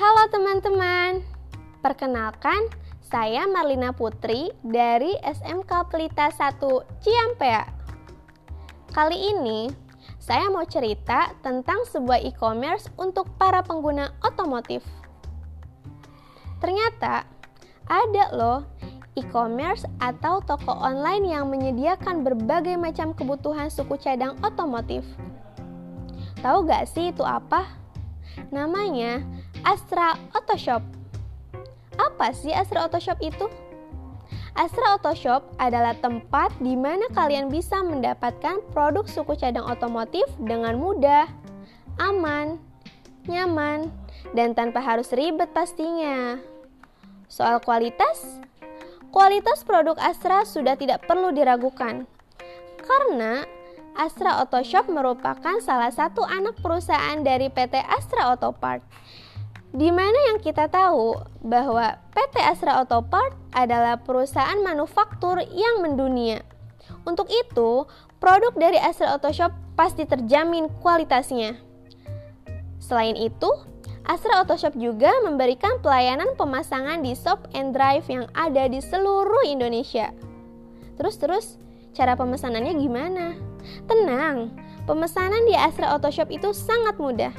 Halo teman-teman, perkenalkan saya Marlina Putri dari SMK Pelita 1 Ciampea. Kali ini saya mau cerita tentang sebuah e-commerce untuk para pengguna otomotif. Ternyata ada loh e-commerce atau toko online yang menyediakan berbagai macam kebutuhan suku cadang otomotif. Tahu gak sih itu apa? Namanya Astra Auto Shop. Apa sih Astra Auto Shop itu? Astra Auto Shop adalah tempat di mana kalian bisa mendapatkan produk suku cadang otomotif dengan mudah, aman, nyaman, dan tanpa harus ribet pastinya. Soal kualitas, kualitas produk Astra sudah tidak perlu diragukan. Karena Astra Auto Shop merupakan salah satu anak perusahaan dari PT Astra Auto Part. Di mana yang kita tahu bahwa PT Astra Auto Part adalah perusahaan manufaktur yang mendunia. Untuk itu, produk dari Astra Auto Shop pasti terjamin kualitasnya. Selain itu, Astra Auto Shop juga memberikan pelayanan pemasangan di shop and drive yang ada di seluruh Indonesia. Terus-terus, cara pemesanannya gimana? Tenang, pemesanan di Astra Auto Shop itu sangat mudah.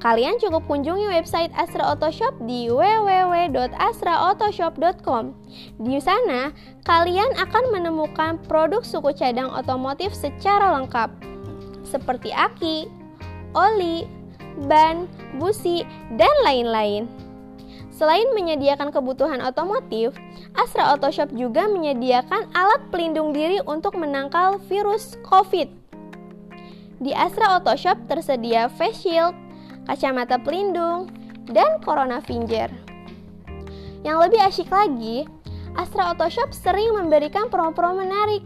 Kalian cukup kunjungi website Astra Auto Shop di www.astraautoshop.com. Di sana, kalian akan menemukan produk suku cadang otomotif secara lengkap, seperti aki, oli, ban, busi, dan lain-lain. Selain menyediakan kebutuhan otomotif, Astra Auto Shop juga menyediakan alat pelindung diri untuk menangkal virus COVID. Di Astra Auto Shop tersedia face shield, kacamata pelindung, dan corona finger. Yang lebih asyik lagi, Astra Auto Shop sering memberikan promo-promo menarik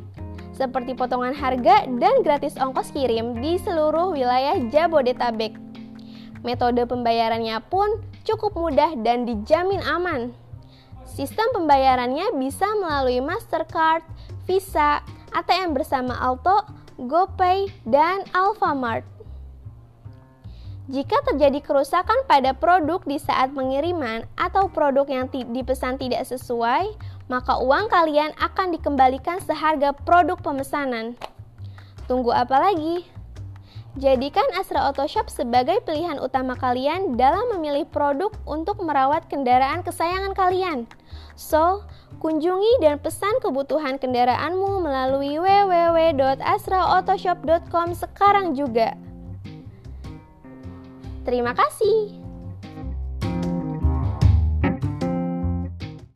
seperti potongan harga dan gratis ongkos kirim di seluruh wilayah Jabodetabek. Metode pembayarannya pun cukup mudah dan dijamin aman. Sistem pembayarannya bisa melalui Mastercard, Visa, ATM bersama Alto, GoPay, dan Alfamart. Jika terjadi kerusakan pada produk di saat pengiriman atau produk yang dipesan tidak sesuai, maka uang kalian akan dikembalikan seharga produk pemesanan. Tunggu apa lagi? Jadikan Astra Auto Shop sebagai pilihan utama kalian dalam memilih produk untuk merawat kendaraan kesayangan kalian. So, kunjungi dan pesan kebutuhan kendaraanmu melalui www.astraautoshop.com sekarang juga. Terima kasih.